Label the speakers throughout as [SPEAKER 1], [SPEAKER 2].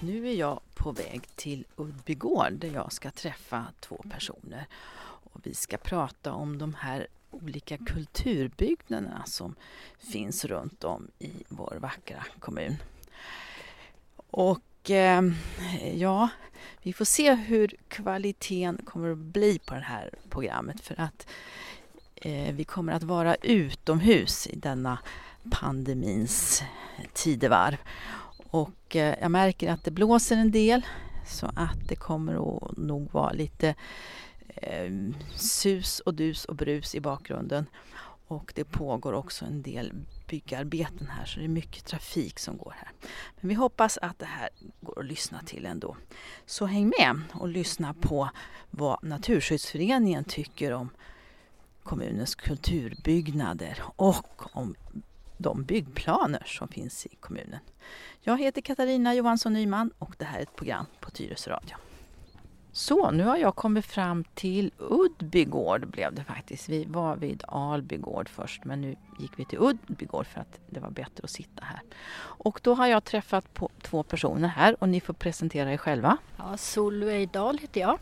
[SPEAKER 1] Nu är jag på väg till Uddbygård där jag ska träffa två personer. Och vi ska prata om de här olika kulturbyggnaderna som finns runt om i vår vackra kommun. Och eh, ja, vi får se hur kvaliteten kommer att bli på det här programmet för att eh, vi kommer att vara utomhus i denna pandemins tidevarv. Och eh, jag märker att det blåser en del så att det kommer att nog vara lite eh, sus och dus och brus i bakgrunden. Och det pågår också en del byggarbeten här så det är mycket trafik som går här. Men vi hoppas att det här går att lyssna till ändå. Så häng med och lyssna på vad Naturskyddsföreningen tycker om kommunens kulturbyggnader och om de byggplaner som finns i kommunen. Jag heter Katarina Johansson Nyman och det här är ett program på Tyresö Radio. Så, nu har jag kommit fram till Uddbygård blev det faktiskt. Vi var vid Albygård först men nu gick vi till Uddbygård för att det var bättre att sitta här. Och då har jag träffat på två personer här och ni får presentera er själva.
[SPEAKER 2] Ja, Solveig Dahl heter jag.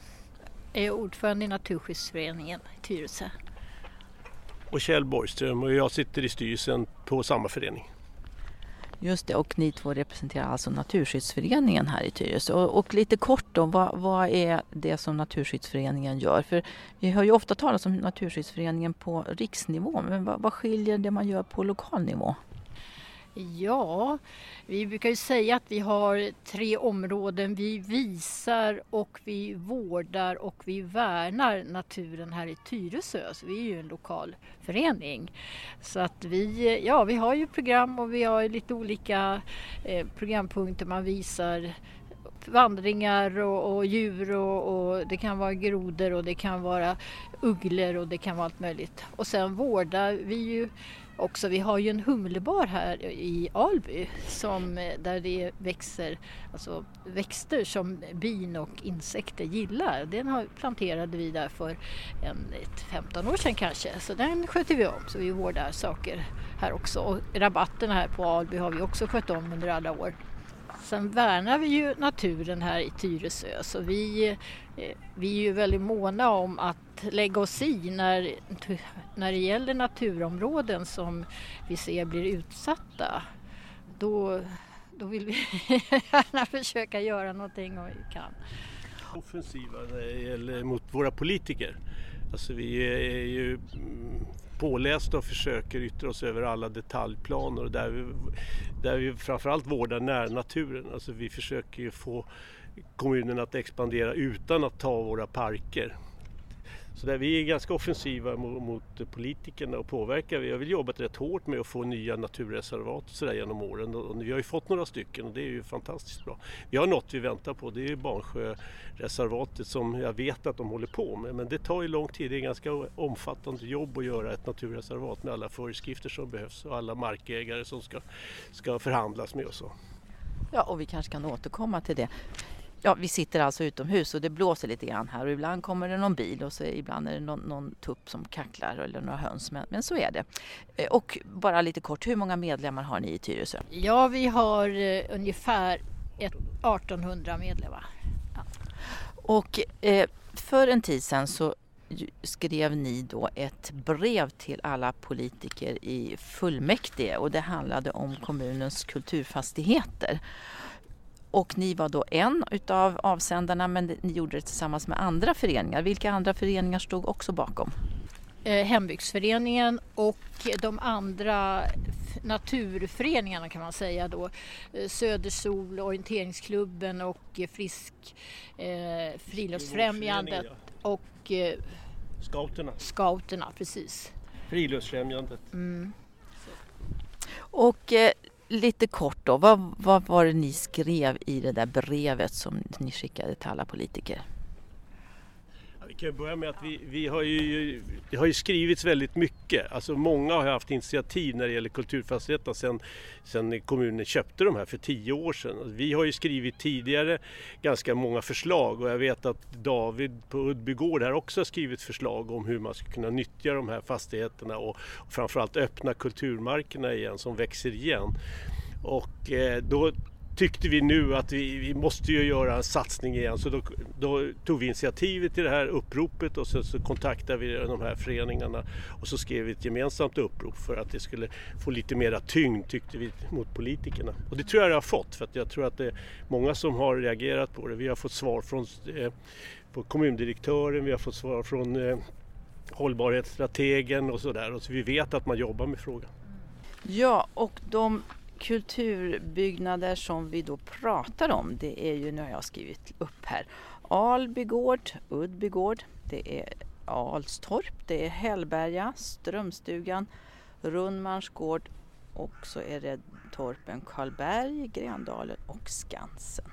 [SPEAKER 2] Jag är ordförande i Naturskyddsföreningen i Tyresö.
[SPEAKER 3] och Kjell Borgström och jag sitter i styrelsen på samma förening.
[SPEAKER 1] Just det, och ni två representerar alltså Naturskyddsföreningen här i Tyresö. Och, och lite kort då, vad, vad är det som Naturskyddsföreningen gör? För vi hör ju ofta talas om Naturskyddsföreningen på riksnivå, men vad, vad skiljer det man gör på lokal nivå?
[SPEAKER 2] Ja, vi brukar ju säga att vi har tre områden. Vi visar och vi vårdar och vi värnar naturen här i Tyresö. Så vi är ju en lokal förening. Så att vi, ja, vi har ju program och vi har lite olika eh, programpunkter. Man visar vandringar och, och djur och, och det kan vara grodor och det kan vara ugglor och det kan vara allt möjligt. Och sen vårdar vi ju också. Vi har ju en humlebar här i Alby som, eh, där det växer alltså växter som bin och insekter gillar. Den har, planterade vi där för en, ett 15 år sedan kanske. Så den sköter vi om så vi vårdar saker här också. Och rabatterna här på Alby har vi också skött om under alla år. Sen värnar vi ju naturen här i Tyresö så vi, eh, vi är ju väldigt måna om att lägga oss i när, när det gäller naturområden som vi ser blir utsatta. Då, då vill vi gärna försöka göra någonting om vi kan.
[SPEAKER 3] Offensiva eh, när det gäller mot våra politiker. Alltså vi är ju mm, pålästa och försöker yttra oss över alla detaljplaner och där vi, där vi framförallt vårdar närnaturen. Alltså vi försöker ju få kommunen att expandera utan att ta våra parker. Så där vi är ganska offensiva mot, mot politikerna och påverkar. Vi har väl jobbat rätt hårt med att få nya naturreservat och så där genom åren och vi har ju fått några stycken och det är ju fantastiskt bra. Vi har något vi väntar på, det är ju Barnsjöreservatet som jag vet att de håller på med men det tar ju lång tid, det är ganska omfattande jobb att göra ett naturreservat med alla föreskrifter som behövs och alla markägare som ska, ska förhandlas med och så.
[SPEAKER 1] Ja, och vi kanske kan återkomma till det. Ja, vi sitter alltså utomhus och det blåser lite grann här och ibland kommer det någon bil och så ibland är det någon, någon tupp som kacklar eller några höns. Men, men så är det. Eh, Och bara lite kort, hur många medlemmar har ni i Tyresö?
[SPEAKER 2] Ja, vi har eh, ungefär ett 1800 medlemmar.
[SPEAKER 1] Och eh, för en tid sedan så skrev ni då ett brev till alla politiker i fullmäktige och det handlade om kommunens kulturfastigheter. Och ni var då en utav avsändarna men ni gjorde det tillsammans med andra föreningar. Vilka andra föreningar stod också bakom?
[SPEAKER 2] Eh, Hembygdsföreningen och de andra naturföreningarna kan man säga då. Eh, Södersol, Orienteringsklubben och Frisk eh, Friluftsfrämjandet och eh,
[SPEAKER 3] Scouterna,
[SPEAKER 2] Scouterna, precis.
[SPEAKER 3] Friluftsfrämjandet.
[SPEAKER 2] Mm.
[SPEAKER 1] Och eh, lite kort då, vad, vad var det ni skrev i det där brevet som ni skickade till alla politiker?
[SPEAKER 3] Kan vi kan börja med att vi, vi har ju, det har ju skrivits väldigt mycket. Alltså många har haft initiativ när det gäller kulturfastigheterna sedan, sedan kommunen köpte de här för tio år sedan. Alltså, vi har ju skrivit tidigare ganska många förslag och jag vet att David på Uddbygård här också har skrivit förslag om hur man ska kunna nyttja de här fastigheterna och, och framförallt öppna kulturmarkerna igen som växer igen. Och eh, då tyckte vi nu att vi, vi måste ju göra en satsning igen så då, då tog vi initiativet till det här uppropet och sen så kontaktade vi de här föreningarna och så skrev vi ett gemensamt upprop för att det skulle få lite mera tyngd tyckte vi mot politikerna. Och det tror jag det har fått för att jag tror att det är många som har reagerat på det. Vi har fått svar från eh, på kommundirektören, vi har fått svar från eh, hållbarhetsstrategen och sådär. Och så vi vet att man jobbar med frågan.
[SPEAKER 1] Ja, och de kulturbyggnader som vi då pratar om det är ju, nu har jag skrivit upp här, Alby gård, Uddby gård, det är Alstorp, det är Hällberga, Strömstugan, Rundmans gård och så är det torpen Karlberg, Grendalen och Skansen.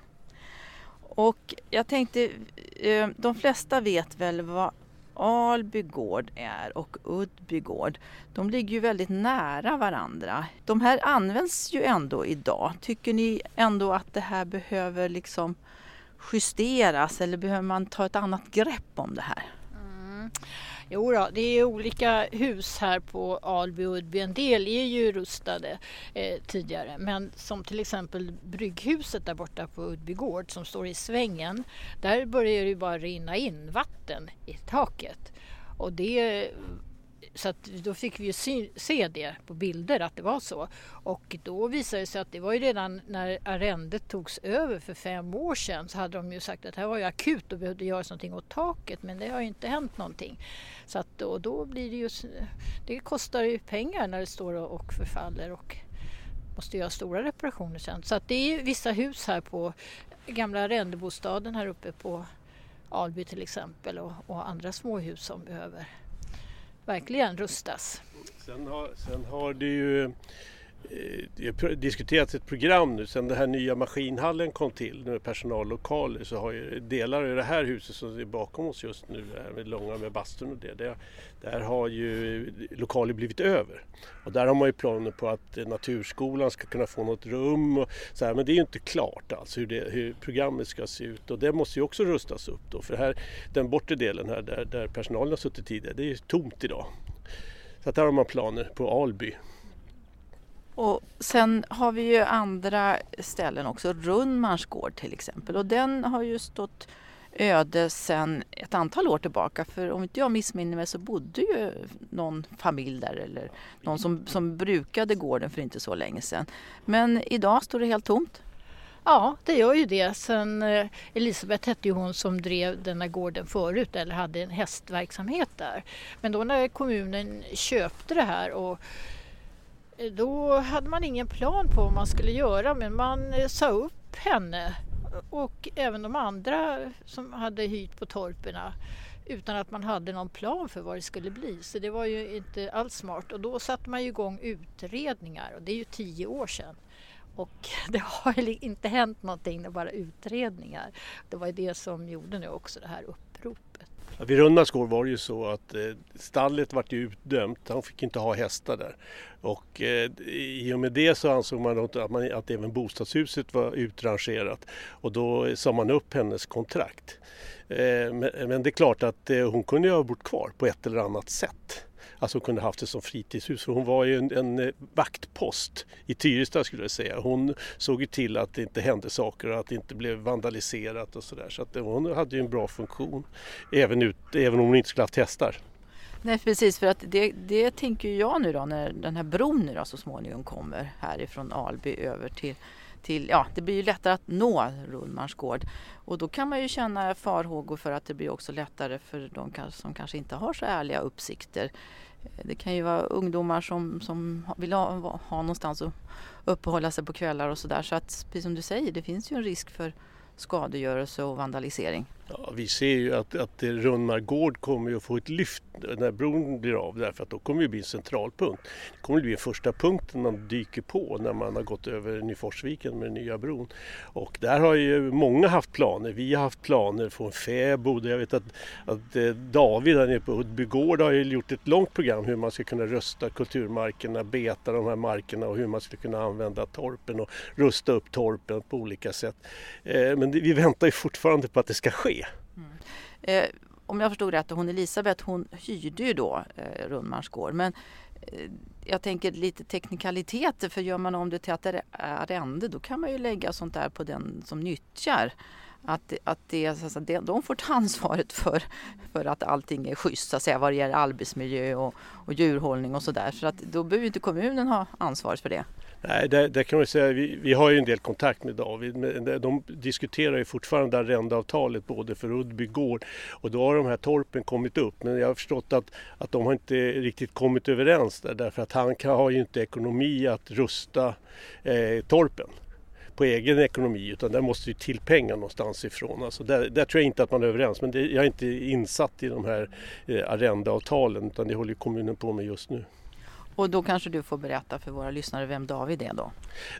[SPEAKER 1] Och jag tänkte, eh, de flesta vet väl vad Alby gård är och Uddby gård, de ligger ju väldigt nära varandra. De här används ju ändå idag. Tycker ni ändå att det här behöver liksom justeras eller behöver man ta ett annat grepp om det här?
[SPEAKER 2] Mm. Jo då, det är olika hus här på Alby och Uddby. En del är ju rustade eh, tidigare men som till exempel Brygghuset där borta på Uddby gård som står i svängen. Där börjar det ju bara rinna in vatten i taket. Och det så att då fick vi ju se, se det på bilder att det var så. Och då visade det sig att det var ju redan när arrendet togs över för fem år sedan så hade de ju sagt att det här var ju akut och behövde göra någonting åt taket men det har ju inte hänt någonting. Så att då, då blir det ju, det kostar ju pengar när det står och förfaller och måste göra stora reparationer sen. Så att det är vissa hus här på gamla arrendebostaden här uppe på Alby till exempel och, och andra småhus som behöver verkligen rustas.
[SPEAKER 3] Sen har, sen har det ju Eh, det har diskuterats ett program nu sen den här nya maskinhallen kom till med personallokaler så har ju delar av det här huset som är bakom oss just nu, där med långa med bastun och det, där, där har ju lokaler blivit över. Och där har man ju planer på att Naturskolan ska kunna få något rum och så här, men det är ju inte klart alltså hur, det, hur programmet ska se ut och det måste ju också rustas upp då för här, den bortre delen här där, där personalen har suttit tidigare, det är ju tomt idag. Så att där har man planer på Alby.
[SPEAKER 1] Och sen har vi ju andra ställen också, Rundmans gård till exempel och den har ju stått öde sedan ett antal år tillbaka. För om inte jag missminner mig så bodde ju någon familj där eller någon som, som brukade gården för inte så länge sedan. Men idag står det helt tomt.
[SPEAKER 2] Ja, det gör ju det. Sen eh, Elisabeth hette ju hon som drev denna gården förut eller hade en hästverksamhet där. Men då när kommunen köpte det här och då hade man ingen plan på vad man skulle göra men man eh, sa upp henne och även de andra som hade hyrt på torperna utan att man hade någon plan för vad det skulle bli. Så det var ju inte alls smart. Och då satte man ju igång utredningar och det är ju tio år sedan. Och det har inte hänt någonting, det är bara utredningar. Det var ju det som gjorde nu också det här upp
[SPEAKER 3] Ja, vid Runnars gård var det ju så att eh, stallet vart ju utdömt, han fick inte ha hästar där. Och eh, i och med det så ansåg man att, man att även bostadshuset var utrangerat och då sa man upp hennes kontrakt. Eh, men, men, det är klart att eh, hon kunde ju ha bott kvar på ett eller annat sätt. Alltså hon kunde haft det som fritidshus. För hon var ju en, en eh, vaktpost i Tyresta skulle jag säga. Hon såg ju till att det inte hände saker och att det inte blev vandaliserat och sådär. Så att hon hade ju en bra funktion. Även, ut, även om hon inte skulle haft hästar.
[SPEAKER 1] Nej precis för att det, det tänker jag nu då när den här bron nu då så småningom kommer härifrån Alby över till till, ja, det blir ju lättare att nå Rullmans gård. Och då kan man ju känna farhågor för att det blir också lättare för de som kanske inte har så ärliga uppsikter. Det kan ju vara ungdomar som, som vill ha, ha någonstans att uppehålla sig på kvällar och sådär. Så att precis som du säger, det finns ju en risk för skadegörelse och vandalisering.
[SPEAKER 3] Ja, vi ser ju att, att Rönnmar gård kommer att få ett lyft när bron blir av därför att då kommer det bli en centralpunkt. Det kommer att bli första punkten man dyker på när man har gått över Nyforsviken med den nya bron. Och där har ju många haft planer. Vi har haft planer från fäbod. Jag vet att, att eh, David där nere på Huddby gård har ju gjort ett långt program hur man ska kunna rösta kulturmarkerna, beta de här markerna och hur man ska kunna använda torpen och rusta upp torpen på olika sätt. Eh, men vi väntar ju fortfarande på att det ska ske.
[SPEAKER 1] Eh, om jag förstod rätt, hon Elisabeth hon hyrde ju då eh, Rundmars gård. Men eh, jag tänker lite teknikaliteter för gör man om det till att det är arrende då kan man ju lägga sånt där på den som nyttjar. Att, att det, alltså, det, de får ta ansvaret för, för att allting är schysst så att säga, vad det gäller arbetsmiljö och, och djurhållning och sådär. Så att då behöver inte kommunen ha ansvaret för det.
[SPEAKER 3] Nej, det, det kan man säga. Vi, vi, har ju en del kontakt med David. Men de diskuterar ju fortfarande arrendeavtalet både för Uddby gård och då har de här torpen kommit upp. Men jag har förstått att, att de har inte riktigt kommit överens där därför att han kan, har ju inte ekonomi att rusta eh, torpen på egen ekonomi utan där måste ju till pengar någonstans ifrån. Alltså där, där tror jag inte att man är överens men det, jag är inte insatt i de här eh, arrendeavtalen utan det håller kommunen på med just nu.
[SPEAKER 1] Och då kanske du får berätta för våra lyssnare vem David är då?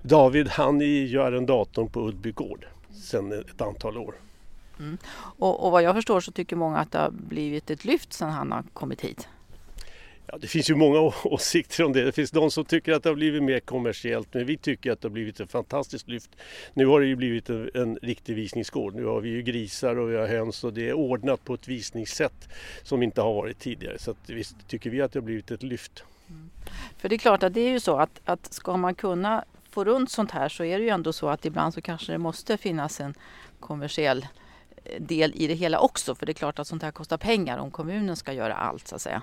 [SPEAKER 3] David han är ju arrendatorn på Uddby gård sedan ett antal år.
[SPEAKER 1] Mm. Och, och vad jag förstår så tycker många att det har blivit ett lyft sedan han har kommit hit.
[SPEAKER 3] Ja, det finns ju många åsikter om det. Det finns de som tycker att det har blivit mer kommersiellt men vi tycker att det har blivit ett fantastiskt lyft. Nu har det ju blivit en, en riktig visningsgård. Nu har vi ju grisar och vi har höns och det är ordnat på ett visningssätt som inte har varit tidigare. Så att visst tycker vi att det har blivit ett lyft.
[SPEAKER 1] För det är klart att det är ju så att, att ska man kunna få runt sånt här så är det ju ändå så att ibland så kanske det måste finnas en kommersiell eh, del i det hela också. För det är klart att sånt här kostar pengar om kommunen ska göra allt så att säga.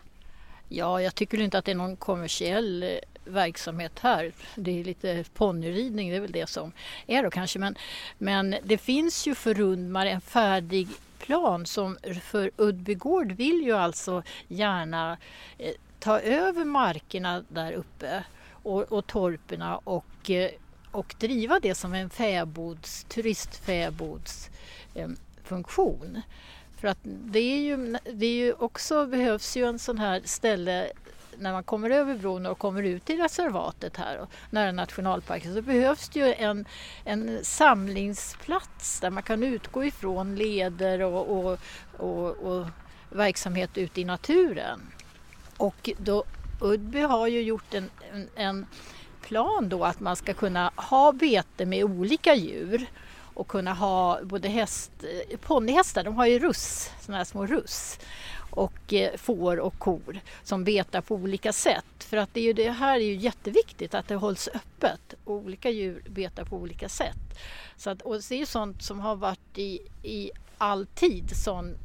[SPEAKER 2] Ja, jag tycker inte att det är någon kommersiell eh, verksamhet här. Det är lite ponnyridning, det är väl det som är då kanske. Men, men det finns ju för Rundmar en färdig plan som för Uddbygård vill ju alltså gärna eh, ta över markerna där uppe och, och torperna och, eh, och driva det som en fäbods, turistfäbodsfunktion. Eh, För att det är ju, det är ju också, behövs ju en sån här ställe när man kommer över bron och kommer ut i reservatet här och nära nationalparken så behövs det ju en, en samlingsplats där man kan utgå ifrån leder och, och, och, och verksamhet ute i naturen. Och då, Udby har ju gjort en, en, en plan då att man ska kunna ha bete med olika djur och kunna ha både häst, eh, ponnyhästar, de har ju russ, sådana här små russ och eh, får och kor som betar på olika sätt. För att det, är ju, det här är ju jätteviktigt att det hålls öppet och olika djur betar på olika sätt. Så att, och det är ju sånt som har varit i, i all tid, sån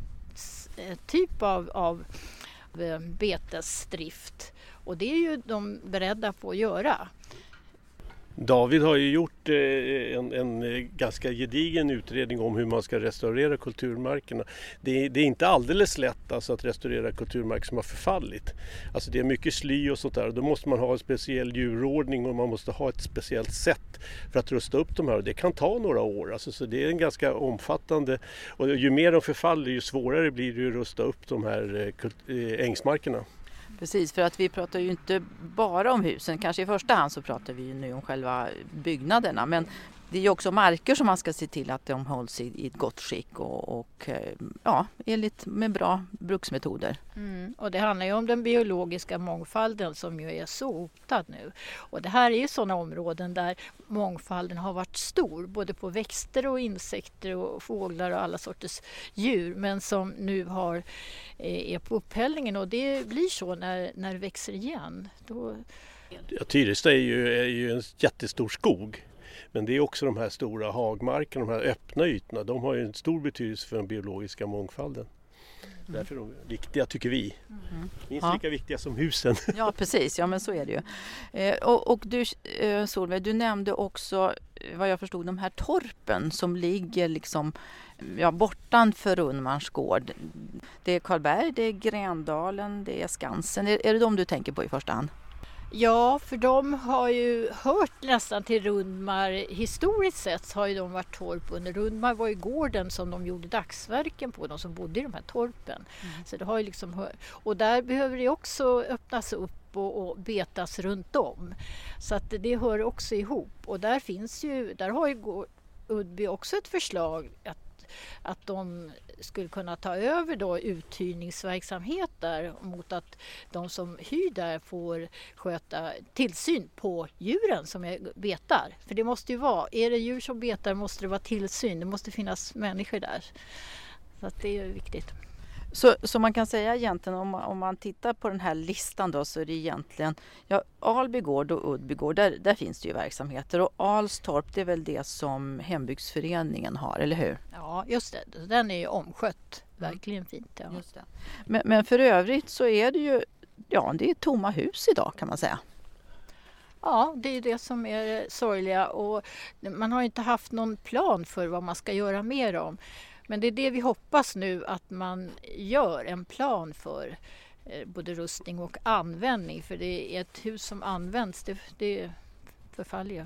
[SPEAKER 2] eh, typ av, av Eh, Eh, betesdrift. Och det är ju de beredda på att göra.
[SPEAKER 3] David har ju gjort eh, en, en, eh, ganska gedigen utredning om hur man ska restaurera kulturmarkerna. Det är, det är inte alldeles lätt alltså att restaurera kulturmark som har förfallit. Alltså det är mycket sly och sånt där och då måste man ha en speciell djurordning och man måste ha ett speciellt sätt för att rusta upp de här och det kan ta några år. Alltså, så det är en ganska omfattande och ju mer de förfaller ju svårare blir det att rusta upp de här eh, ängsmarkerna.
[SPEAKER 1] Precis, för att vi pratar ju inte bara om husen. Kanske i första hand så pratar vi nu om själva byggnaderna. Men det är ju också marker som man ska se till att de hålls i, ett gott skick och, och eh, ja, enligt med bra bruksmetoder.
[SPEAKER 2] Mm, och det handlar ju om den biologiska mångfalden som ju är så hotad nu. Och det här är ju sådana områden där mångfalden har varit stor, både på växter och insekter och fåglar och alla sorters djur, men som nu har, eh, är på upphällningen och det blir så när, när det växer igen. Då...
[SPEAKER 3] Ja, Tyresta är ju, är ju en jättestor skog men det är också de här stora hagmarkerna, de här öppna ytorna, de har ju en stor betydelse för den biologiska mångfalden. Mm. Därför är de viktiga tycker vi. Mm. Minst ja. lika viktiga som husen.
[SPEAKER 1] Ja precis, ja men så är det ju. Eh, och, och, du eh, Solveig, du nämnde också eh, vad jag förstod de här torpen som ligger liksom ja, bortanför Rundmans gård. Det är Karlberg, det är Grändalen, det är Skansen. Är, är det de du tänker på i första hand?
[SPEAKER 2] Ja, för de har ju hört nästan till Rundmar. Historiskt sett har ju de varit torp under Rundmar var ju gården som de gjorde dagsverken på, de som bodde i de här torpen. Mm. Så det har ju liksom. Och där behöver det också öppnas upp och, och, betas runt om. Så att det hör också ihop. Och där finns ju, där har ju Udby också ett förslag att att de skulle kunna ta över då uthyrningsverksamhet där mot att de som hyr där får sköta tillsyn på djuren som är betar. För det måste ju vara, är det djur som betar måste det vara tillsyn, det måste finnas människor där. Så att det är viktigt.
[SPEAKER 1] Så, så man kan säga egentligen om man, om man tittar på den här listan då så är det egentligen ja, Alby gård och Uddby gård, där, där finns det ju verksamheter och Alstorp det är väl det som hembygdsföreningen har, eller hur?
[SPEAKER 2] Ja, just det. Den är ju omskött. Mm. Verkligen fint. Ja. Just det.
[SPEAKER 1] Men, men för övrigt så är det ju ja, det är tomma hus idag kan man säga.
[SPEAKER 2] Ja, det är det som är sorgliga och man har inte haft någon plan för vad man ska göra med dem. Men det är det vi hoppas nu att man gör en plan för eh, både rustning och användning för det är ett hus som används, det, det förfaller ju.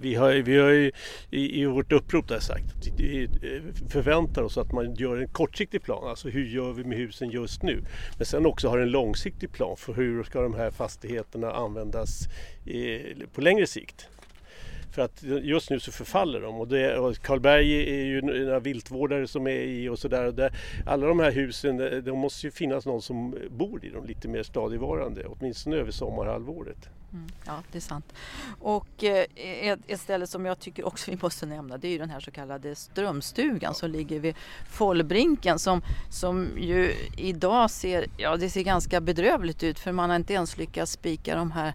[SPEAKER 3] Vi har, vi har ju i, i vårt upprop där sagt att vi eh, förväntar oss att man gör en kortsiktig plan, alltså hur gör vi med husen just nu? Men sen också har en långsiktig plan för hur ska de här fastigheterna användas i, på längre sikt. För att just nu så förfaller de och, det, och Karlberg är ju några viltvårdare som är i och sådär. Alla de här husen, det måste ju finnas någon som bor i dem lite mer stadigvarande, åtminstone över sommarhalvåret.
[SPEAKER 1] Mm, ja, det är sant. Och eh, ett, ställe som jag tycker också vi måste nämna det är ju den här så kallade Strömstugan som ligger vid Follbrinken som, som ju idag ser, ja, det ser ganska bedrövligt ut för man har inte ens lyckats spika de här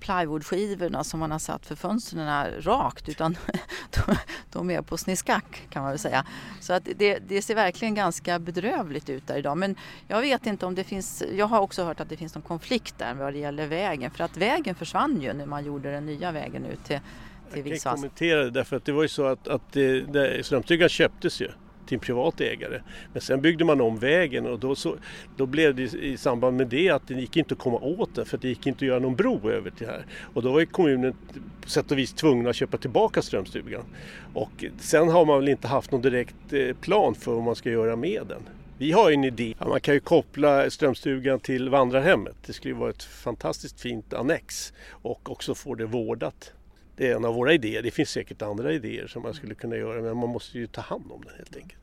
[SPEAKER 1] plywoodskivorna som man har satt för fönstren rakt utan de, de är på sniskack kan man väl säga. Så att det, det, ser verkligen ganska bedrövligt ut där idag. Men jag vet inte om det finns, jag har också hört att det finns någon konflikt där vad det gäller vägen för att vägen försvann ju när man gjorde den nya vägen ut till till
[SPEAKER 3] Jag kan kommentera det därför att det var ju så att, att det, det, Strömstugan köptes ju till en privat ägare. Men sen byggde man om vägen och då, så, då blev det i samband med det att det gick inte att komma åt den för det gick inte att göra någon bro över till här. Och då var kommunen på sätt och vis tvungna att köpa tillbaka Strömstugan. Och sen har man väl inte haft någon direkt eh, plan för vad man ska göra med den. Vi har en idé. Man kan ju koppla Strömstugan till vandrarhemmet. Det skulle vara ett fantastiskt fint annex och också få det vårdat. Det är en av våra idéer. Det finns säkert andra idéer som man skulle kunna göra men man måste ju ta hand om den helt enkelt.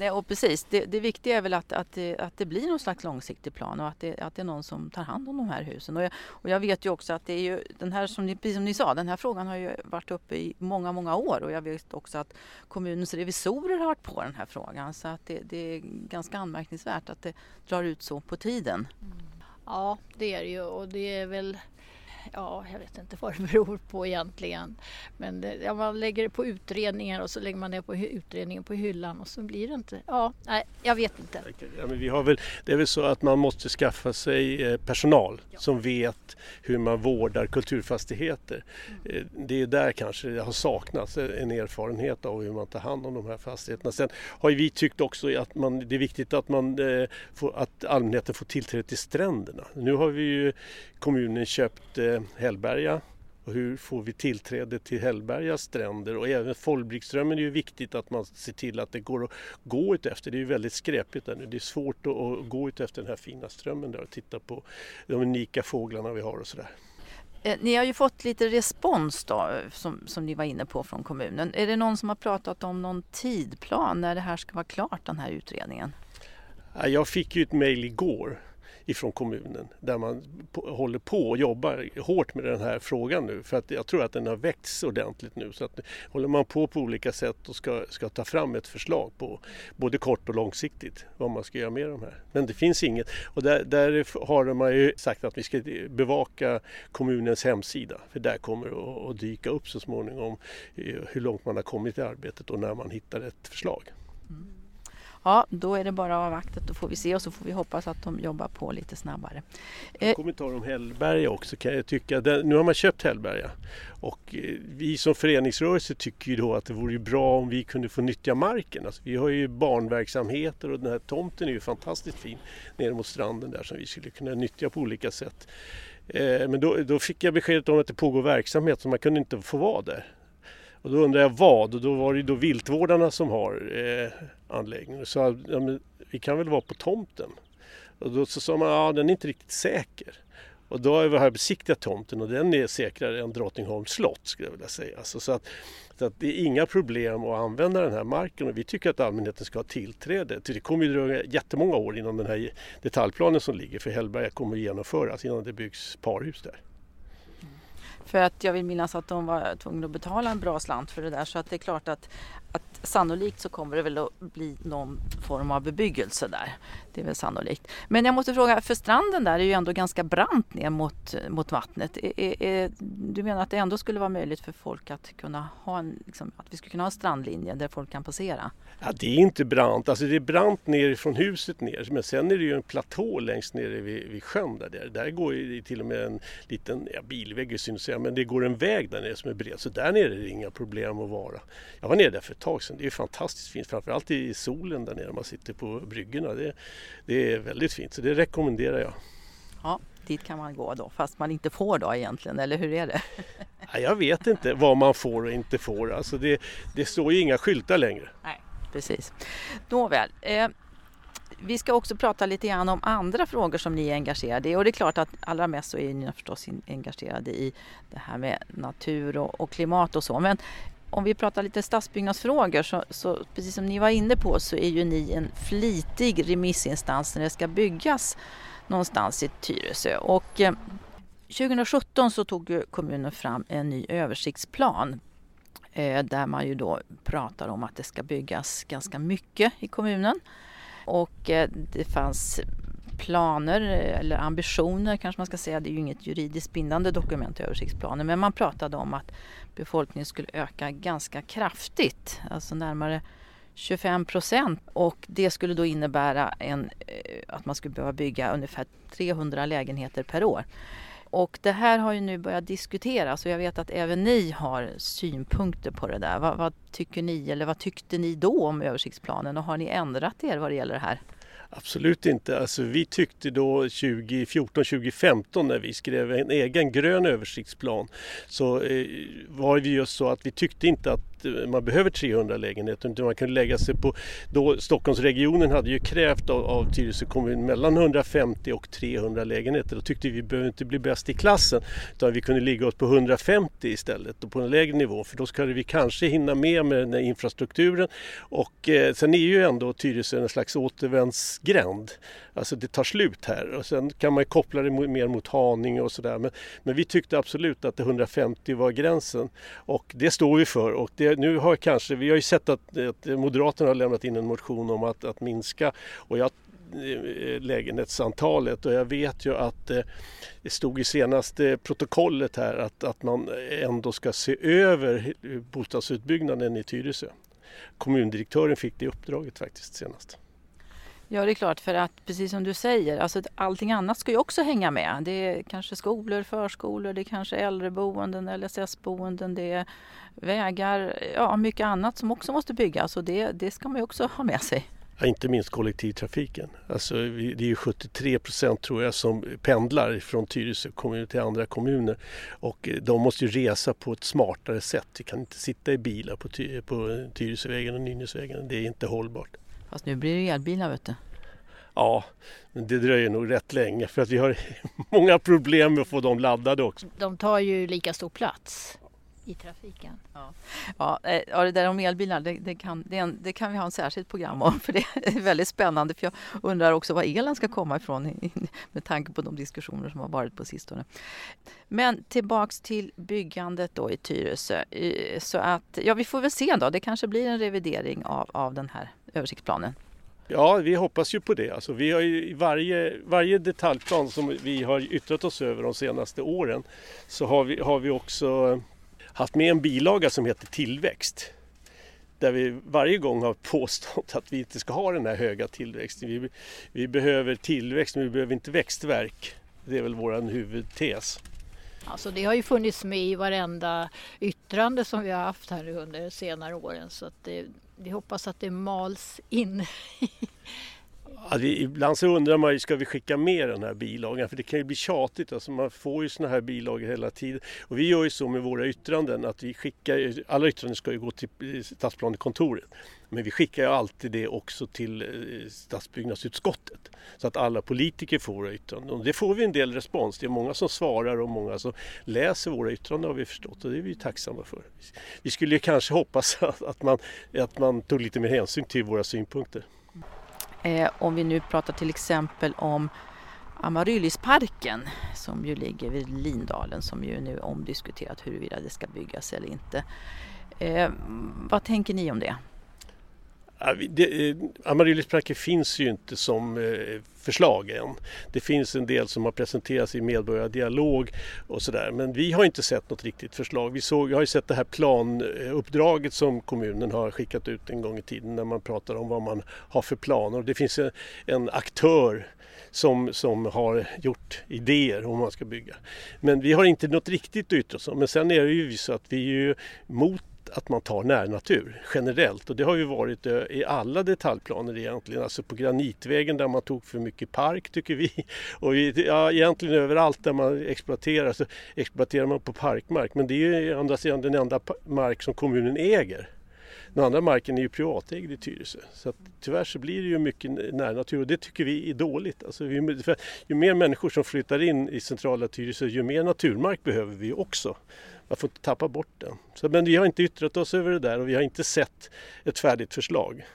[SPEAKER 1] Nej, och precis. Det, det viktiga är väl att, att, det, att det blir någon slags långsiktig plan och att det, att det är någon som tar hand om de här husen. Och jag, och jag vet ju också att det är ju den här, som ni, precis som ni sa, den här frågan har ju varit uppe i många, många år och jag vet också att kommunens revisorer har varit på den här frågan. Så att det, det är ganska anmärkningsvärt att det drar ut så på tiden. Mm.
[SPEAKER 2] Ja, det är det ju och det är väl ja, jag vet inte vad det beror på egentligen. Men det, ja, man lägger det på utredningar och så lägger man det på utredningen på hyllan och så blir det inte, ja, nej, jag vet inte.
[SPEAKER 3] Ja, men vi har väl, det är väl så att man måste skaffa sig eh, personal ja. som vet hur man vårdar kulturfastigheter. Mm. Det är där kanske det har saknats en erfarenhet av hur man tar hand om de här fastigheterna. Sen har vi tyckt också att man, det är viktigt att, man, eh, får, att allmänheten får tillträde till stränderna. Nu har vi ju kommunen köpt Hällberga och hur får vi tillträde till Hällbergas stränder och även Follbrickströmmen är ju viktigt att man ser till att det går att gå ut efter. Det är ju väldigt skräpigt där nu. Det är svårt att gå ut efter den här fina strömmen där och titta på de unika fåglarna vi har och sådär.
[SPEAKER 1] Eh, ni har ju fått lite respons då, som, som ni var inne på från kommunen. Är det någon som har pratat om någon tidplan när det här ska vara klart, den här utredningen?
[SPEAKER 3] Jag fick ju ett mejl igår ifrån kommunen där man håller på och jobbar hårt med den här frågan nu för att jag tror att den har växt ordentligt nu så att håller man på på olika sätt och ska, ska ta fram ett förslag på både kort och långsiktigt vad man ska göra med de här. Men det finns inget och där, där har man ju sagt att vi ska bevaka kommunens hemsida för där kommer det att dyka upp så småningom eh, hur långt man har kommit i arbetet och när man hittar ett förslag. Mm.
[SPEAKER 1] Ja, då är det bara att avvakta. Då får vi se och så får vi hoppas att de jobbar på lite snabbare.
[SPEAKER 3] En eh, kommentar om Hällberga också kan jag tycka. Nu har man köpt Hällberga och eh, vi som föreningsrörelse tycker ju då att det vore bra om vi kunde få nyttja marken. Alltså vi har ju barnverksamheter och den här tomten är ju fantastiskt fin nere mot stranden där som vi skulle kunna nyttja på olika sätt. Eh, men då, då fick jag beskedet om att det pågår verksamhet så man kunde inte få vara där. Och då undrade jag vad och då var det då viltvårdarna som har eh, anläggningen. Så ja, men vi kan väl vara på tomten. Och då så sa man att ja, den är inte riktigt säker. Och då har jag besiktigat tomten och den är säkrare än Drottningholms slott skulle jag vilja säga. Alltså, så att, så att det är inga problem att använda den här marken och vi tycker att allmänheten ska ha tillträde. Det kommer ju dröja jättemånga år innan den här detaljplanen som ligger för Hällberga kommer att genomföras innan det byggs parhus där.
[SPEAKER 1] För att jag vill minnas att de var tvungna att betala en bra slant för det där. Så att det är klart att, att sannolikt så kommer det väl att bli någon form av bebyggelse där. Det är väl sannolikt. Men jag måste fråga, för stranden där är ju ändå ganska brant ner mot, mot vattnet. Är, är, du menar att det ändå skulle vara möjligt för folk att kunna ha en, liksom, att vi skulle kunna ha en strandlinje där folk kan passera?
[SPEAKER 3] Ja, det är inte brant, alltså det är brant ner från huset ner men sen är det ju en platå längst nere vid, vid sjön där. Där, där går ju till och med en liten ja, bilväg syns men det går en väg där nere som är bred så där nere är det inga problem att vara. Jag var nere där för ett tag sedan, det är fantastiskt fint framförallt i solen där nere man sitter på bryggorna. Det, det är väldigt fint så det rekommenderar jag.
[SPEAKER 1] Ja, dit kan man gå då fast man inte får då egentligen eller hur är det?
[SPEAKER 3] Ja, jag vet inte vad man får och inte får. Alltså det, det står ju inga skyltar längre.
[SPEAKER 1] Nej, precis. Nåväl. Eh, vi ska också prata lite grann om andra frågor som ni är engagerade i och det är klart att allra mest så är ni förstås engagerade i det här med natur och, och klimat och så. Men om vi pratar lite stadsbyggnadsfrågor så, så, precis som ni var inne på så är ju ni en flitig remissinstans när det ska byggas någonstans i Tyresö. Och eh, 2017 så tog kommunen fram en ny översiktsplan eh, där man ju då pratar om att det ska byggas ganska mycket i kommunen. Och eh, det fanns planer eller ambitioner kanske man ska säga. Det är ju inget juridiskt bindande dokument, översiktsplanen, men man pratade om att befolkningen skulle öka ganska kraftigt, alltså närmare 25 procent och det skulle då innebära en, eh, att man skulle behöva bygga ungefär 300 lägenheter per år. Och det här har ju nu börjat diskuteras och jag vet att även ni har synpunkter på det där. Vad, vad tycker ni eller vad tyckte ni då om översiktsplanen och har ni ändrat er vad det gäller det här?
[SPEAKER 3] Absolut inte. Alltså, vi tyckte då 2014-2015 när vi skrev en egen grön översiktsplan så eh, var det just så att vi tyckte inte att Eh, man behöver 300 lägenheter utan man kunde lägga sig på, då Stockholmsregionen hade ju krävt av, av Tyresö kommun mellan 150 och 300 lägenheter. Då tyckte vi att vi behöver inte bli bäst i klassen utan vi kunde ligga oss på 150 istället och på en lägre nivå. För då skulle vi kanske hinna med med den här infrastrukturen. Och eh, sen är ju ändå Tyresö en slags återvändsgränd. Alltså det tar slut här. Och sen kan man koppla det mer mot Haninge och sådär. Men, men vi tyckte absolut att 150 var gränsen. Och det står vi för. Och det nu har kanske, vi har ju sett att, att Moderaterna har lämnat in en motion om att, att minska och jag eh, lägenhetsantalet och jag vet ju att eh, det stod i senaste protokollet här att, att man ändå ska se över bostadsutbyggnaden i Tyresö. Kommundirektören fick det uppdraget faktiskt senast.
[SPEAKER 1] Ja, det är klart för att precis som du säger, alltså allting annat ska ju också hänga med. Det är kanske skolor, förskolor, det är kanske äldreboenden, LSS-boenden, det är vägar, ja mycket annat som också måste byggas och det, det ska man ju också ha med sig.
[SPEAKER 3] Ja, inte minst kollektivtrafiken. Alltså, det är ju 73 procent tror jag som pendlar från Tyresö kommun till andra kommuner och eh, de måste ju resa på ett smartare sätt. Vi kan inte sitta i bilar på, Ty på Tyresövägen och Nynäsvägen. Det är inte hållbart.
[SPEAKER 1] Fast nu blir det elbilar vet du.
[SPEAKER 3] Ja, men det dröjer nog rätt länge för att vi har många problem med att få dem laddade också.
[SPEAKER 2] De tar ju lika stor plats i trafiken.
[SPEAKER 1] Ja, ja, eh, ja det där om elbilar det, det kan, det, en, det, kan vi ha en särskilt program om för det är väldigt spännande för jag undrar också var elen ska komma ifrån med tanke på de diskussioner som har varit på sistone. Men tillbaks till byggandet då i Tyresö. Så att, ja vi får väl se då, det kanske blir en revidering av, av den här översiktsplanen.
[SPEAKER 3] Ja, vi hoppas ju på det. Alltså, vi har ju varje, varje detaljplan som vi har yttrat oss över de senaste åren så har vi, har vi också haft med en bilaga som heter tillväxt. Där vi varje gång har påstått att vi inte ska ha den här höga tillväxten. Vi, vi behöver tillväxt men vi behöver inte växtverk. Det är väl vår huvudtes.
[SPEAKER 2] Alltså det har ju funnits med i varenda yttrande som vi har haft här under senare åren så att det, vi hoppas att det mals in
[SPEAKER 3] Alltså, ibland så undrar man ju, ska vi skicka med den här bilagan? För det kan ju bli tjatigt, alltså man får ju sådana här bilagor hela tiden. Och vi gör ju så med våra yttranden att vi skickar, alla yttranden ska ju gå till eh, stadsplanekontoret. Men vi skickar ju alltid det också till eh, stadsbyggnadsutskottet. Så att alla politiker får våra yttranden. Och det får vi en del respons. Det är många som svarar och många som läser våra yttranden har vi förstått och det är vi tacksamma för. Vi skulle ju kanske hoppas att man, att man tog lite mer hänsyn till våra synpunkter.
[SPEAKER 1] Eh, om vi nu pratar till exempel om Amaryllisparken som ju ligger vid Lindalen som ju nu är omdiskuterat huruvida det ska byggas eller inte. Eh, vad tänker ni om det?
[SPEAKER 3] Eh, Amaryllis Amaryllisparken finns ju inte som eh, förslag än. Det finns en del som har presenterats i medborgardialog och sådär men vi har inte sett något riktigt förslag. Vi, såg, vi har ju sett det här planuppdraget som kommunen har skickat ut en gång i tiden när man pratar om vad man har för planer. Det finns en, en aktör som, som har gjort idéer om man ska bygga. Men vi har inte något riktigt att yttra oss om. Men sen är det ju så att vi är ju mot att man tar närnatur generellt och det har ju varit eh, i alla detaljplaner egentligen. Alltså på Granitvägen där man tog för mycket park tycker vi. Och ja, egentligen överallt där man exploaterar så exploaterar man på parkmark men det är ju andra sidan den enda mark som kommunen äger. Den andra marken är ju privatägd i Tyresö. Så att, tyvärr så blir det ju mycket närnatur och det tycker vi är dåligt. Alltså, vi, ju mer människor som flyttar in i centrala Tyresö ju mer naturmark behöver vi också. Man får inte tappa bort den. Så, men vi har inte yttrat oss över det där och vi har inte sett ett färdigt förslag.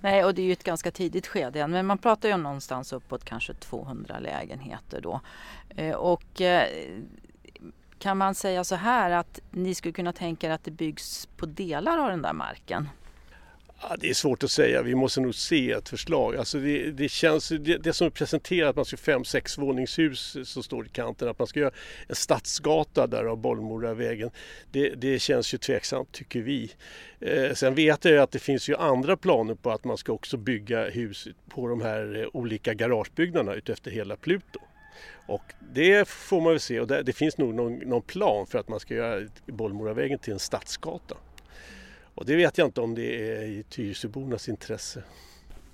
[SPEAKER 1] Nej, och det är ju ett ganska tidigt skede än, men man pratar ju om någonstans uppåt kanske 200 lägenheter då. Eh, och eh, kan man säga så här att ni skulle kunna tänka er att det byggs på delar av den där marken?
[SPEAKER 3] Ja, det är svårt att säga, vi måste nog se ett förslag. Alltså det, det känns, det, det, som är presenterat, att man ska fem, sex våningshus som står i kanten, att man ska göra en stadsgata där av Bollmoravägen. Det, det känns ju tveksamt tycker vi. Eh, sen vet jag ju att det finns ju andra planer på att man ska också bygga hus på de här eh, olika garagebyggnaderna utefter hela Pluto. Och det får man väl se och det, det finns nog någon, någon, plan för att man ska göra Bollmoravägen till en stadsgata. Och det vet jag inte om det är i Tyresöbornas intresse.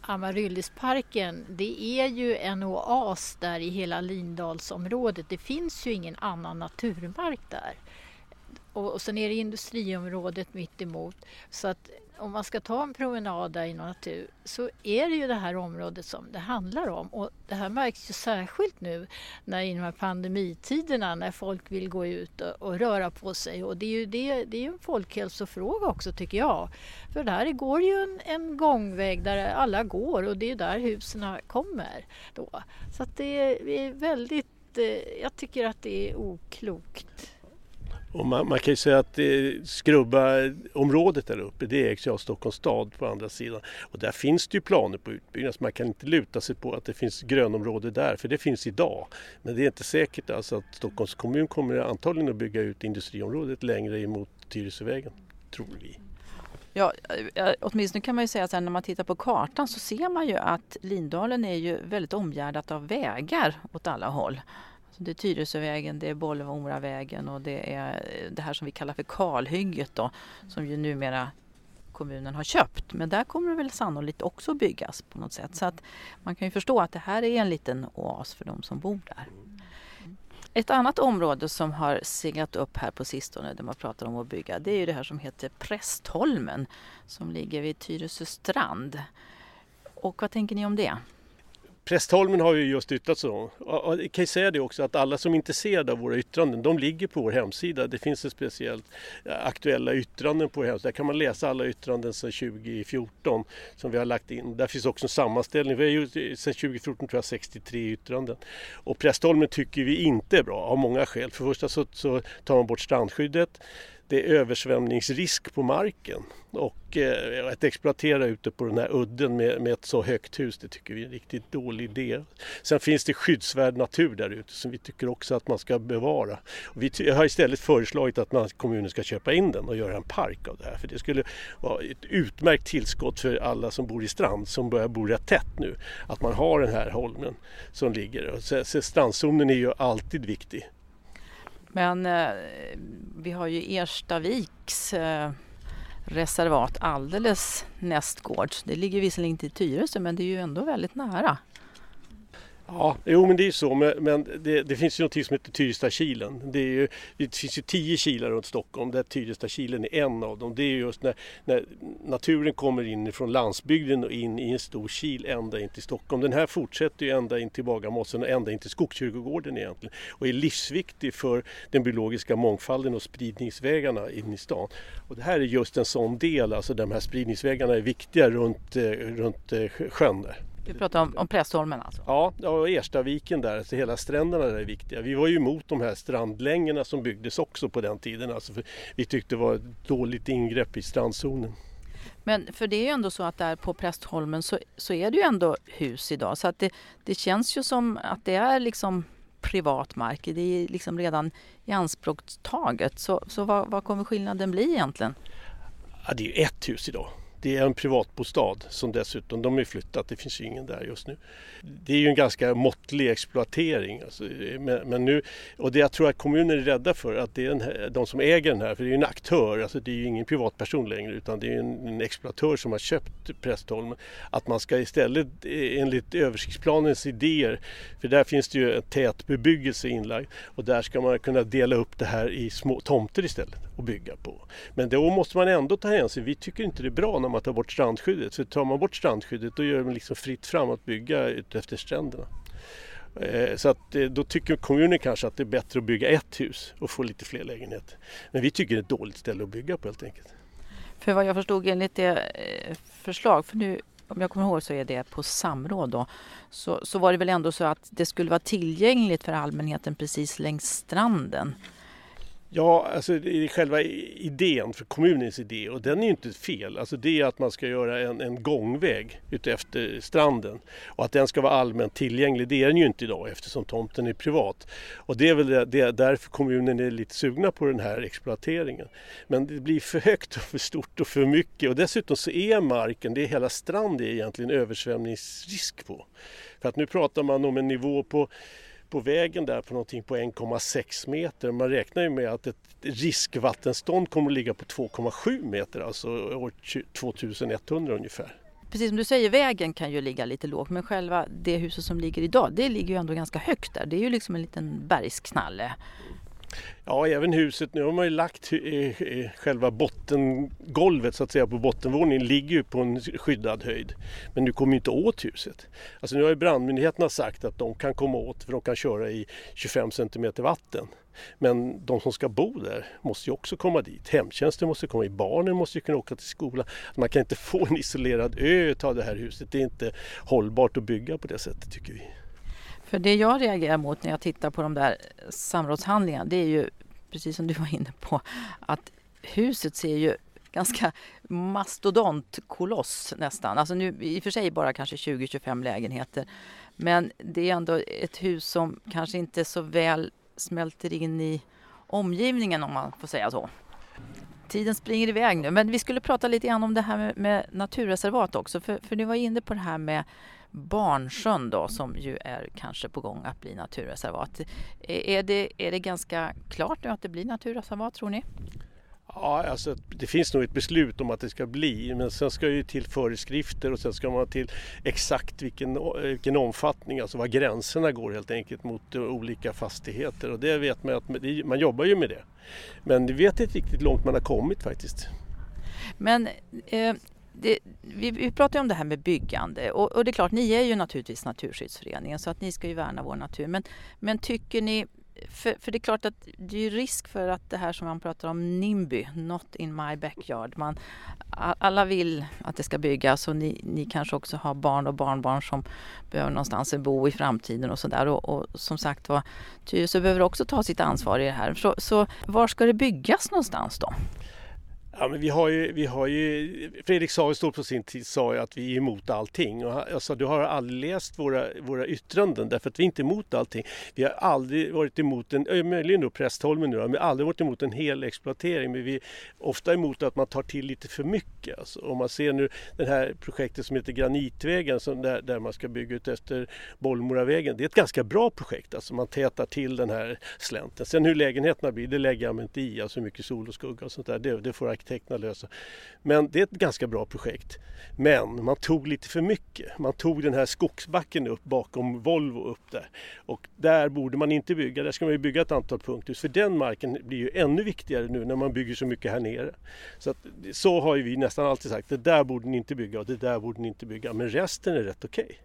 [SPEAKER 2] Amaryllisparken, det är ju en oas där i hela Lindalsområdet. Det finns ju ingen annan naturmark där. Och, och sen är det industriområdet mitt emot. Så att om man ska ta en promenad där i natur så är det ju det här området som det handlar om. Och det här märks ju särskilt nu när i de här pandemitiderna när folk vill gå ut och, och röra på sig. Och det är ju det, det är en folkhälsofråga också tycker jag. För där går ju en, en gångväg där alla går och det är där husen kommer. Då. Så att det är väldigt, eh, jag tycker att det är oklokt.
[SPEAKER 3] Och man, man, kan ju säga att eh, Skrubba-området där uppe det ägs ju av Stockholms stad på andra sidan. Och där finns det ju planer på utbyggnad så man kan inte luta sig på att det finns grönområde där för det finns idag. Men det är inte säkert alltså att Stockholms kommun kommer antagligen att bygga ut industriområdet längre emot Tyresövägen, tror vi.
[SPEAKER 1] Ja, eh, eh, åtminstone kan man ju säga att när man tittar på kartan så ser man ju att Lindalen är ju väldigt omgärdat av vägar åt alla håll. Alltså, det är Tyresövägen, det är Bollmoravägen och det är eh, det här som vi kallar för kalhygget då, som ju numera kommunen har köpt. Men där kommer det väl sannolikt också byggas på något sätt. Så att man kan ju förstå att det här är en liten oas för de som bor där. Ett annat område som har seglat upp här på sistone där man pratar om att bygga det är ju det här som heter Prästholmen som ligger vid Tyresö strand. Och vad tänker ni om det?
[SPEAKER 3] Prästholmen har ju just yttrat sig om. Jag kan ju säga det också att alla som är intresserade av våra yttranden, de ligger på vår hemsida. Det finns ett speciellt eh, aktuella yttranden på vår hemsida. Där kan man läsa alla yttranden sedan 2014 som vi har lagt in. Där finns också en sammanställning. Vi har gjort eh, sedan 2014 tror jag 63 yttranden. Och Prästholmen tycker vi inte är bra av många skäl. För det första så, så tar man bort strandskyddet det är översvämningsrisk på marken och eh, att exploatera ute på den här udden med, med, ett så högt hus det tycker vi är en riktigt dålig idé. Sen finns det skyddsvärd natur där ute som vi tycker också att man ska bevara. Och vi har istället föreslagit att man, kommunen ska köpa in den och göra en park av det här för det skulle vara ett utmärkt tillskott för alla som bor i strand som börjar bo rätt tätt nu. Att man har den här holmen som ligger. Och så, strandzonen är ju alltid viktig
[SPEAKER 1] men eh, vi har ju Erstaviks eh, reservat alldeles nästgårds. Det ligger visserligen inte i Tyresö men det är ju ändå väldigt nära.
[SPEAKER 3] Ja, jo men det är ju så. Men, men det, det, finns ju något som heter Tyrestakilen. Det, ju, det finns ju tio kilar runt Stockholm där Tyrestakilen är en av dem. Det är just när, när naturen kommer in från landsbygden och in i en stor kil ända in till Stockholm. Den här fortsätter ju ända in till Bagarmossen och ända in till Skogskyrkogården egentligen. Och är livsviktig för den biologiska mångfalden och spridningsvägarna in i stan. Och det här är just en sån del, alltså de här spridningsvägarna är viktiga runt, eh, runt eh, sjön där.
[SPEAKER 1] Du pratar om, om Prästholmen alltså?
[SPEAKER 3] Ja, och Erstaviken där, alltså hela stränderna där är viktiga. Vi var ju emot de här strandlängorna som byggdes också på den tiden. Alltså vi tyckte det var ett dåligt ingrepp i strandzonen.
[SPEAKER 1] Men för det är ju ändå så att där på Prästholmen så, så är det ju ändå hus idag. Så att det, det känns ju som att det är liksom privat mark. Det är liksom redan i anspråktaget. Så, så vad, vad kommer skillnaden bli egentligen?
[SPEAKER 3] Ja, det är ju ett hus idag. Det är en privatbostad som dessutom, de är flyttat, det finns ju ingen där just nu. Det är ju en ganska måttlig exploatering. Alltså, men, men, nu, och det jag tror att kommunen är rädda för, att det är här, de som äger den här, för det är ju en aktör, alltså det är ju ingen privatperson längre utan det är en, en exploatör som har köpt Prästholmen. Att man ska istället eh, enligt översiktsplanens idéer, för där finns det ju en tät bebyggelse inlagd och där ska man kunna dela upp det här i små tomter istället och bygga på. Men då måste man ändå ta hänsyn. Vi tycker inte det är bra om att ta bort strandskyddet. För tar man bort strandskyddet då gör man liksom fritt fram att bygga utefter stränderna. Eh, så att, eh, då tycker kommunen kanske att det är bättre att bygga ett hus och få lite fler lägenheter. Men vi tycker det är ett dåligt ställe att bygga på helt enkelt.
[SPEAKER 1] För vad jag förstod enligt det eh, förslag, för nu om jag kommer ihåg så är det på samråd då, så, så var det väl ändå så att det skulle vara tillgängligt för allmänheten precis längs stranden.
[SPEAKER 3] Ja, alltså det är själva idén för kommunens idé och den är ju inte fel. Alltså det är att man ska göra en, en gångväg utefter stranden och att den ska vara allmänt tillgänglig. Det är den ju inte idag eftersom tomten är privat. Och det är väl det, det, därför kommunen är lite sugna på den här exploateringen. Men det blir för högt och för stort och för mycket och dessutom så är marken, det är hela stranden egentligen översvämningsrisk på. För att nu pratar man om en nivå på på vägen där på någonting på 1,6 meter. Man räknar ju med att ett riskvattenstånd kommer att ligga på 2,7 meter, alltså år 2100 ungefär.
[SPEAKER 1] Precis som du säger, vägen kan ju ligga lite lågt men själva det huset som ligger idag, det ligger ju ändå ganska högt där. Det är ju liksom en liten bergsknalle.
[SPEAKER 3] Ja, även huset. Nu har man ju lagt själva bottengolvet så att säga på bottenvåningen ligger ju på en skyddad höjd. Men du kommer ju inte åt huset. Alltså nu har ju brandmyndigheterna sagt att de kan komma åt för de kan köra i 25 cm vatten. Men de som ska bo där måste ju också komma dit. Hemtjänsten måste komma, dit, barnen måste ju kunna åka till skolan. Alltså, man kan inte få en isolerad ö av det här huset. Det är inte hållbart att bygga på det sättet tycker vi.
[SPEAKER 1] För det jag reagerar mot när jag tittar på de där samrådshandlingarna det är ju precis som du var inne på att huset ser ju ganska mastodontkoloss nästan. Alltså nu i och för sig bara kanske 20-25 lägenheter. Men det är ändå ett hus som kanske inte så väl smälter in i omgivningen om man får säga så. Tiden springer iväg nu, men vi skulle prata lite grann om det här med, med naturreservat också. För, för du var inne på det här med Barnsjön då, som ju är kanske på gång att bli naturreservat. Är det, är det ganska klart nu att det blir naturreservat tror ni?
[SPEAKER 3] Ja, alltså, det finns nog ett beslut om att det ska bli men sen ska ju till föreskrifter och sen ska man till exakt vilken, vilken omfattning, alltså var gränserna går helt enkelt mot olika fastigheter och det vet man att man jobbar ju med det. Men vi vet inte riktigt långt man har kommit faktiskt.
[SPEAKER 1] Men eh, det, vi, vi pratar ju om det här med byggande och, och, det är klart, ni är ju naturligtvis Naturskyddsföreningen så att ni ska ju värna vår natur. Men, men tycker ni, för, för det är klart att det är ju risk för att det här som man pratar om NIMBY, Not in my backyard. Man, alla vill att det ska byggas och ni, ni kanske också har barn och barnbarn som behöver någonstans att bo i framtiden och sådär. Och, och som sagt var, Tyresö behöver också ta sitt ansvar i det här. Så, så var ska det byggas någonstans då?
[SPEAKER 3] Ja, men vi har ju, vi har ju, Fredrik Savestål på sin tid sa ju att vi är emot allting. Och jag sa, du har aldrig läst våra, våra yttranden därför att vi är inte emot allting. Vi har aldrig varit emot, en, möjligen då Prästholmen nu, men aldrig varit emot en hel exploatering. Men vi är ofta emot att man tar till lite för mycket. Alltså, om man ser nu det här projektet som heter Granitvägen som där, där man ska bygga ut efter Bollmoravägen. Det är ett ganska bra projekt, alltså man tätar till den här slänten. Sen hur lägenheterna blir, det lägger jag mig inte i, alltså hur mycket sol och skugga och sånt där, det, det får arkitektterna lösa. Men det är ett ganska bra projekt. Men man tog lite för mycket. Man tog den här skogsbacken upp bakom Volvo upp där. Och där borde man inte bygga. Där ska man ju bygga ett antal punkthus. För den marken blir ju ännu viktigare nu när man bygger så mycket här nere. Så, att, så har ju vi nästan alltid sagt. Det där borde ni inte bygga och det där borde ni inte bygga. Men resten är rätt okej. Okay.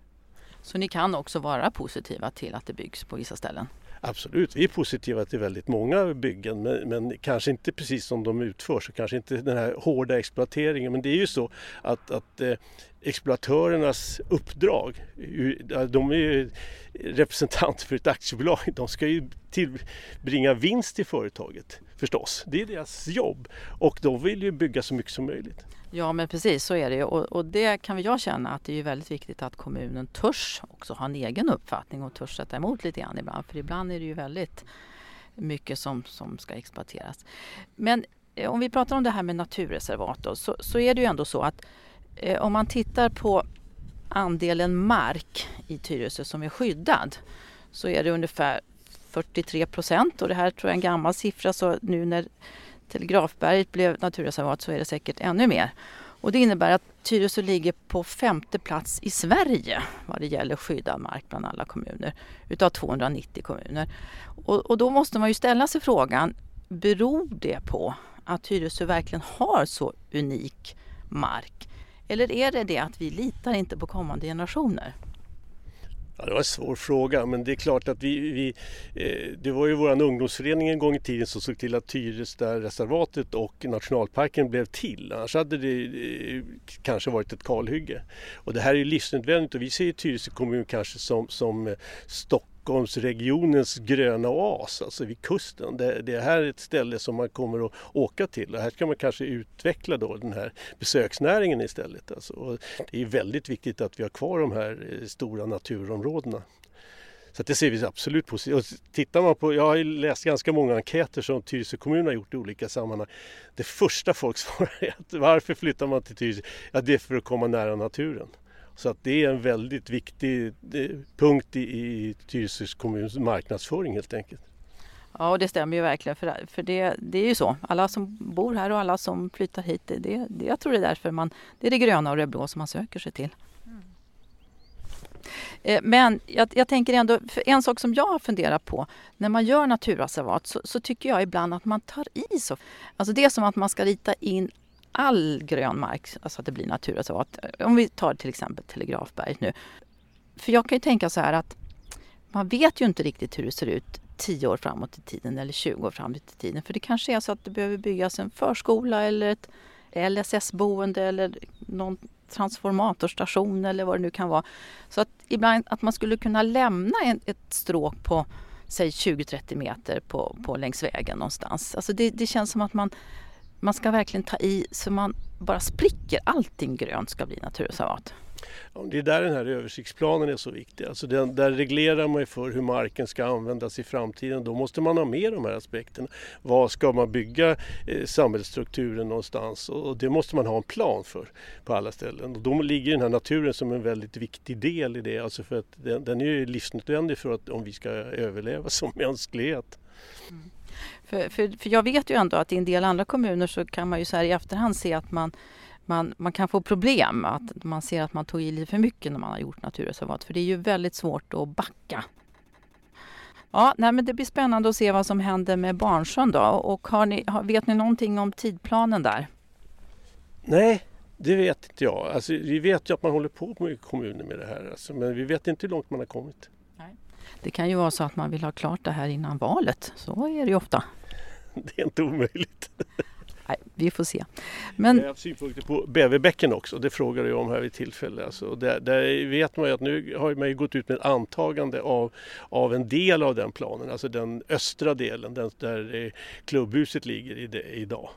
[SPEAKER 1] Så ni kan också vara positiva till att det byggs på vissa ställen?
[SPEAKER 3] Absolut, vi är positiva till väldigt många byggen men, men, kanske inte precis som de utförs och kanske inte den här hårda exploateringen. Men det är ju så att, att eh, exploatörernas uppdrag, de är ju representanter för ett aktiebolag, de ska ju tillbringa vinst i företaget förstås. Det är deras jobb och de vill ju bygga så mycket som möjligt.
[SPEAKER 1] Ja men precis så är det och, och det kan jag känna att det är väldigt viktigt att kommunen törs också ha en egen uppfattning och törs sätta emot lite grann ibland. För ibland är det ju väldigt mycket som, som ska exploateras. Men eh, om vi pratar om det här med naturreservat då, så, så är det ju ändå så att eh, om man tittar på andelen mark i Tyresö som är skyddad så är det ungefär 43 procent och det här tror jag är en gammal siffra så nu när Telegrafberget blev naturreservat så är det säkert ännu mer. Och det innebär att Tyresö ligger på femte plats i Sverige vad det gäller skyddad mark bland alla kommuner utav 290 kommuner. Och, och då måste man ju ställa sig frågan, beror det på att Tyresö verkligen har så unik mark? Eller är det det att vi litar inte på kommande generationer?
[SPEAKER 3] Ja, det var en svår fråga men det är klart att vi, vi eh, det var ju vår ungdomsförening en gång i tiden som såg till att Tyresta reservatet och nationalparken blev till. Annars hade det eh, kanske varit ett kalhygge. Och det här är ju livsnödvändigt och vi ser ju Tyresö kommun kanske som, som eh, Stockholm Stockholmsregionens gröna oas, alltså vid kusten. Det, det här är ett ställe som man kommer att åka till och här ska man kanske utveckla då den här besöksnäringen istället. Alltså. Och det är väldigt viktigt att vi har kvar de här eh, stora naturområdena. Så det ser vi absolut positivt och Tittar man på, jag har läst ganska många enkäter som Tyresö kommun har gjort i olika sammanhang. Det första folk svarar är att varför flyttar man till Tyresö? Ja, det är för att komma nära naturen. Så att det är en väldigt viktig eh, punkt i, i Tyresö kommuns marknadsföring helt enkelt.
[SPEAKER 1] Ja, och det stämmer ju verkligen. För, för det, det är ju så. Alla som bor här och alla som flyttar hit, det, det, jag tror det är därför man, det är det gröna och det blå som man söker sig till. Mm. Men jag, jag, tänker ändå, en sak som jag har funderat på när man gör naturreservat så, så, tycker jag ibland att man tar i så. Alltså det är som att man ska rita in all grön mark, alltså att det blir naturreservat. Alltså om vi tar till exempel Telegrafberget nu. För jag kan ju tänka så här att man vet ju inte riktigt hur det ser ut 10 år framåt i tiden eller 20 år framåt i tiden. För det kanske är så att det behöver byggas en förskola eller ett LSS-boende eller någon transformatorstation eller vad det nu kan vara. Så att ibland att man skulle kunna lämna en, ett stråk på säg 20-30 meter på, på längs vägen någonstans. Alltså det, det känns som att man man ska verkligen ta i så man bara spricker. Allting grönt ska bli naturreservat.
[SPEAKER 3] Ja, det är där den här översiktsplanen är så viktig. Alltså den, där reglerar man för hur marken ska användas i framtiden. Då måste man ha med de här aspekterna. Var ska man bygga eh, samhällsstrukturen någonstans? Och det måste man ha en plan för på alla ställen. Och då ligger den här naturen som en väldigt viktig del i det. Alltså för att den, den är livsnödvändig för att om vi ska överleva som mänsklighet. Mm.
[SPEAKER 1] För, för, för jag vet ju ändå att i en del andra kommuner så kan man ju så här i efterhand se att man man, man kan få problem, att man ser att man tog i lite för mycket när man har gjort naturreservat. För det är ju väldigt svårt att backa. Ja, nej, men det blir spännande att se vad som händer med Barnsjön då. Och har ni, vet ni någonting om tidplanen där?
[SPEAKER 3] Nej, det vet inte jag. Alltså, vi vet ju att man håller på med kommuner med det här. Alltså, men vi vet inte hur långt man har kommit.
[SPEAKER 1] Nej. Det kan ju vara så att man vill ha klart det här innan valet. Så är det ju ofta.
[SPEAKER 3] Det är inte omöjligt.
[SPEAKER 1] Nej, vi får se. Men...
[SPEAKER 3] Jag har haft synpunkter på Bäverbäcken också. Det frågade jag om här vid tillfälle. Alltså, där, där vet man ju att nu har man ju gått ut med ett antagande av, av en del av den planen. Alltså den östra delen den, där klubbhuset ligger i det, idag.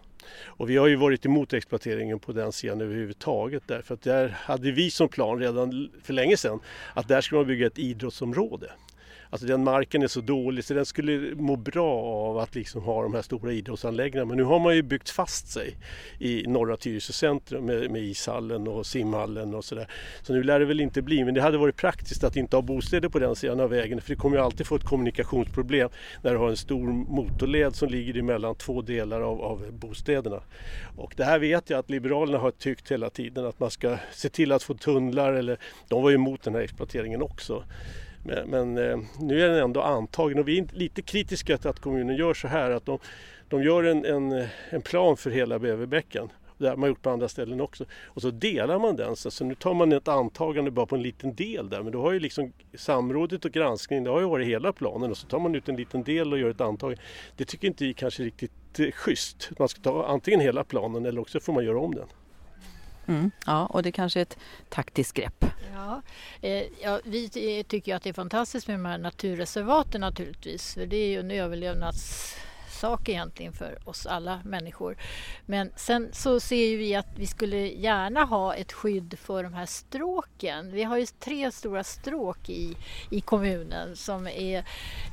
[SPEAKER 3] Och vi har ju varit emot exploateringen på den sidan överhuvudtaget därför att där hade vi som plan redan för länge sedan att där skulle man bygga ett idrottsområde. Alltså den marken är så dålig så den skulle må bra av att liksom ha de här stora idrottsanläggningarna. Men nu har man ju byggt fast sig i norra Tyresö centrum med, med ishallen och simhallen och sådär. Så nu lär det väl inte bli, men det hade varit praktiskt att inte ha bostäder på den sidan av vägen för det kommer ju alltid få ett kommunikationsproblem när du har en stor motorled som ligger emellan två delar av, av bostäderna. Och det här vet jag att Liberalerna har tyckt hela tiden att man ska se till att få tunnlar eller de var ju emot den här exploateringen också. Men, men eh, nu är den ändå antagen och vi är lite kritiska till att kommunen gör så här att de, de gör en, en, en plan för hela Bäverbäcken. Det har man gjort på andra ställen också. Och så delar man den. Så, så nu tar man ett antagande bara på en liten del där. Men då har ju liksom samrådet och granskningen, det har ju varit hela planen. Och så tar man ut en liten del och gör ett antagande. Det tycker inte vi kanske är riktigt eh, schysst. Man ska ta antingen hela planen eller också får man göra om den.
[SPEAKER 1] Mm, ja, och det kanske är ett taktiskt grepp.
[SPEAKER 2] Ja, eh, ja, vi tycker att det är fantastiskt med de här naturreservaten naturligtvis. För det är ju en överlevnadssak egentligen för oss alla människor. Men sen så ser vi att vi skulle gärna ha ett skydd för de här stråken. Vi har ju tre stora stråk i, i kommunen som är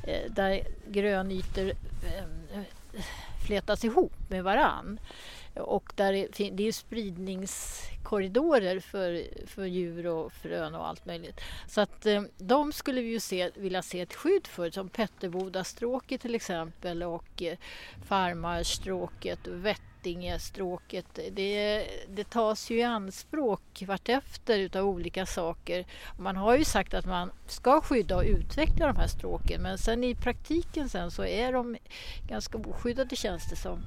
[SPEAKER 2] eh, där grönytor eh, flätas ihop med varann. Och där är, det är spridningskorridorer för, för djur och frön och allt möjligt. Så att eh, de skulle vi ju se, vilja se ett skydd för som Petterbodastråket till exempel och eh, Farmarstråket och Vättingestråket. Det, det tas ju i anspråk vartefter utav olika saker. Man har ju sagt att man ska skydda och utveckla de här stråken men sen i praktiken sen så är de ganska oskyddade känns det som.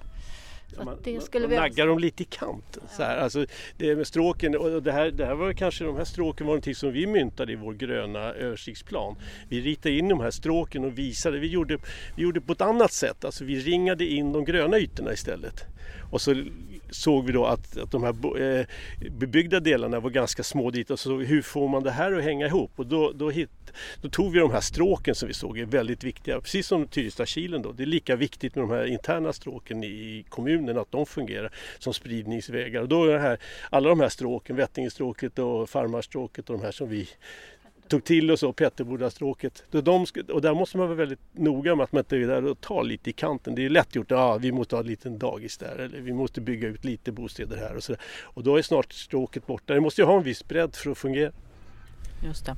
[SPEAKER 3] Så man, det skulle man naggar dem lite i kanten. Ja. Så här. Alltså, det med stråken, och det här, det här var kanske de här stråken var någonting som vi myntade i vår gröna översiktsplan. Vi ritade in de här stråken och visade, vi gjorde, vi gjorde på ett annat sätt, alltså vi ringade in de gröna ytorna istället. Och så såg vi då att, att de här eh, bebyggda delarna var ganska små dit och så hur får man det här att hänga ihop? Och då, då, hit, då tog vi de här stråken som vi såg är väldigt viktiga, precis som Tyrestadkilen då. Det är lika viktigt med de här interna stråken i kommunen att de fungerar som spridningsvägar. Och då är det här, alla de här stråken, Vättingestråket och Farmarstråket och de här som vi tog till oss och Petterbodastråket. Och där måste man vara väldigt noga med att man inte är där och tar lite i kanten. Det är lätt gjort, ah, vi måste ha en liten dagis där eller vi måste bygga ut lite bostäder här och så. Och då är snart stråket borta. Det måste ju ha en viss bredd för att fungera.
[SPEAKER 1] Just det.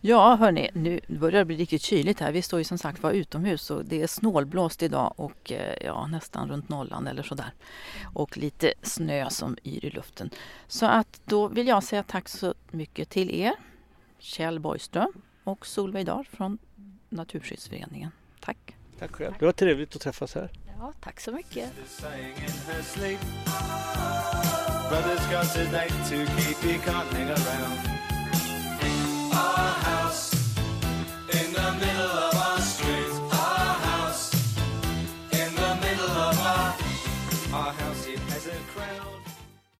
[SPEAKER 1] Ja hörni, nu börjar det bli riktigt kyligt här. Vi står ju som sagt var utomhus och det är snålblåst idag och eh, ja, nästan runt nollan eller sådär. Och lite snö som yr i luften. Så att då vill jag säga tack så mycket till er Kjell Borgström och Solveig Dahl från Naturskyddsföreningen. Tack!
[SPEAKER 3] Tack själv. Det var trevligt att träffas här.
[SPEAKER 2] Ja, tack så mycket.
[SPEAKER 4] Brothers got to date to keep, he can't hang around. Our house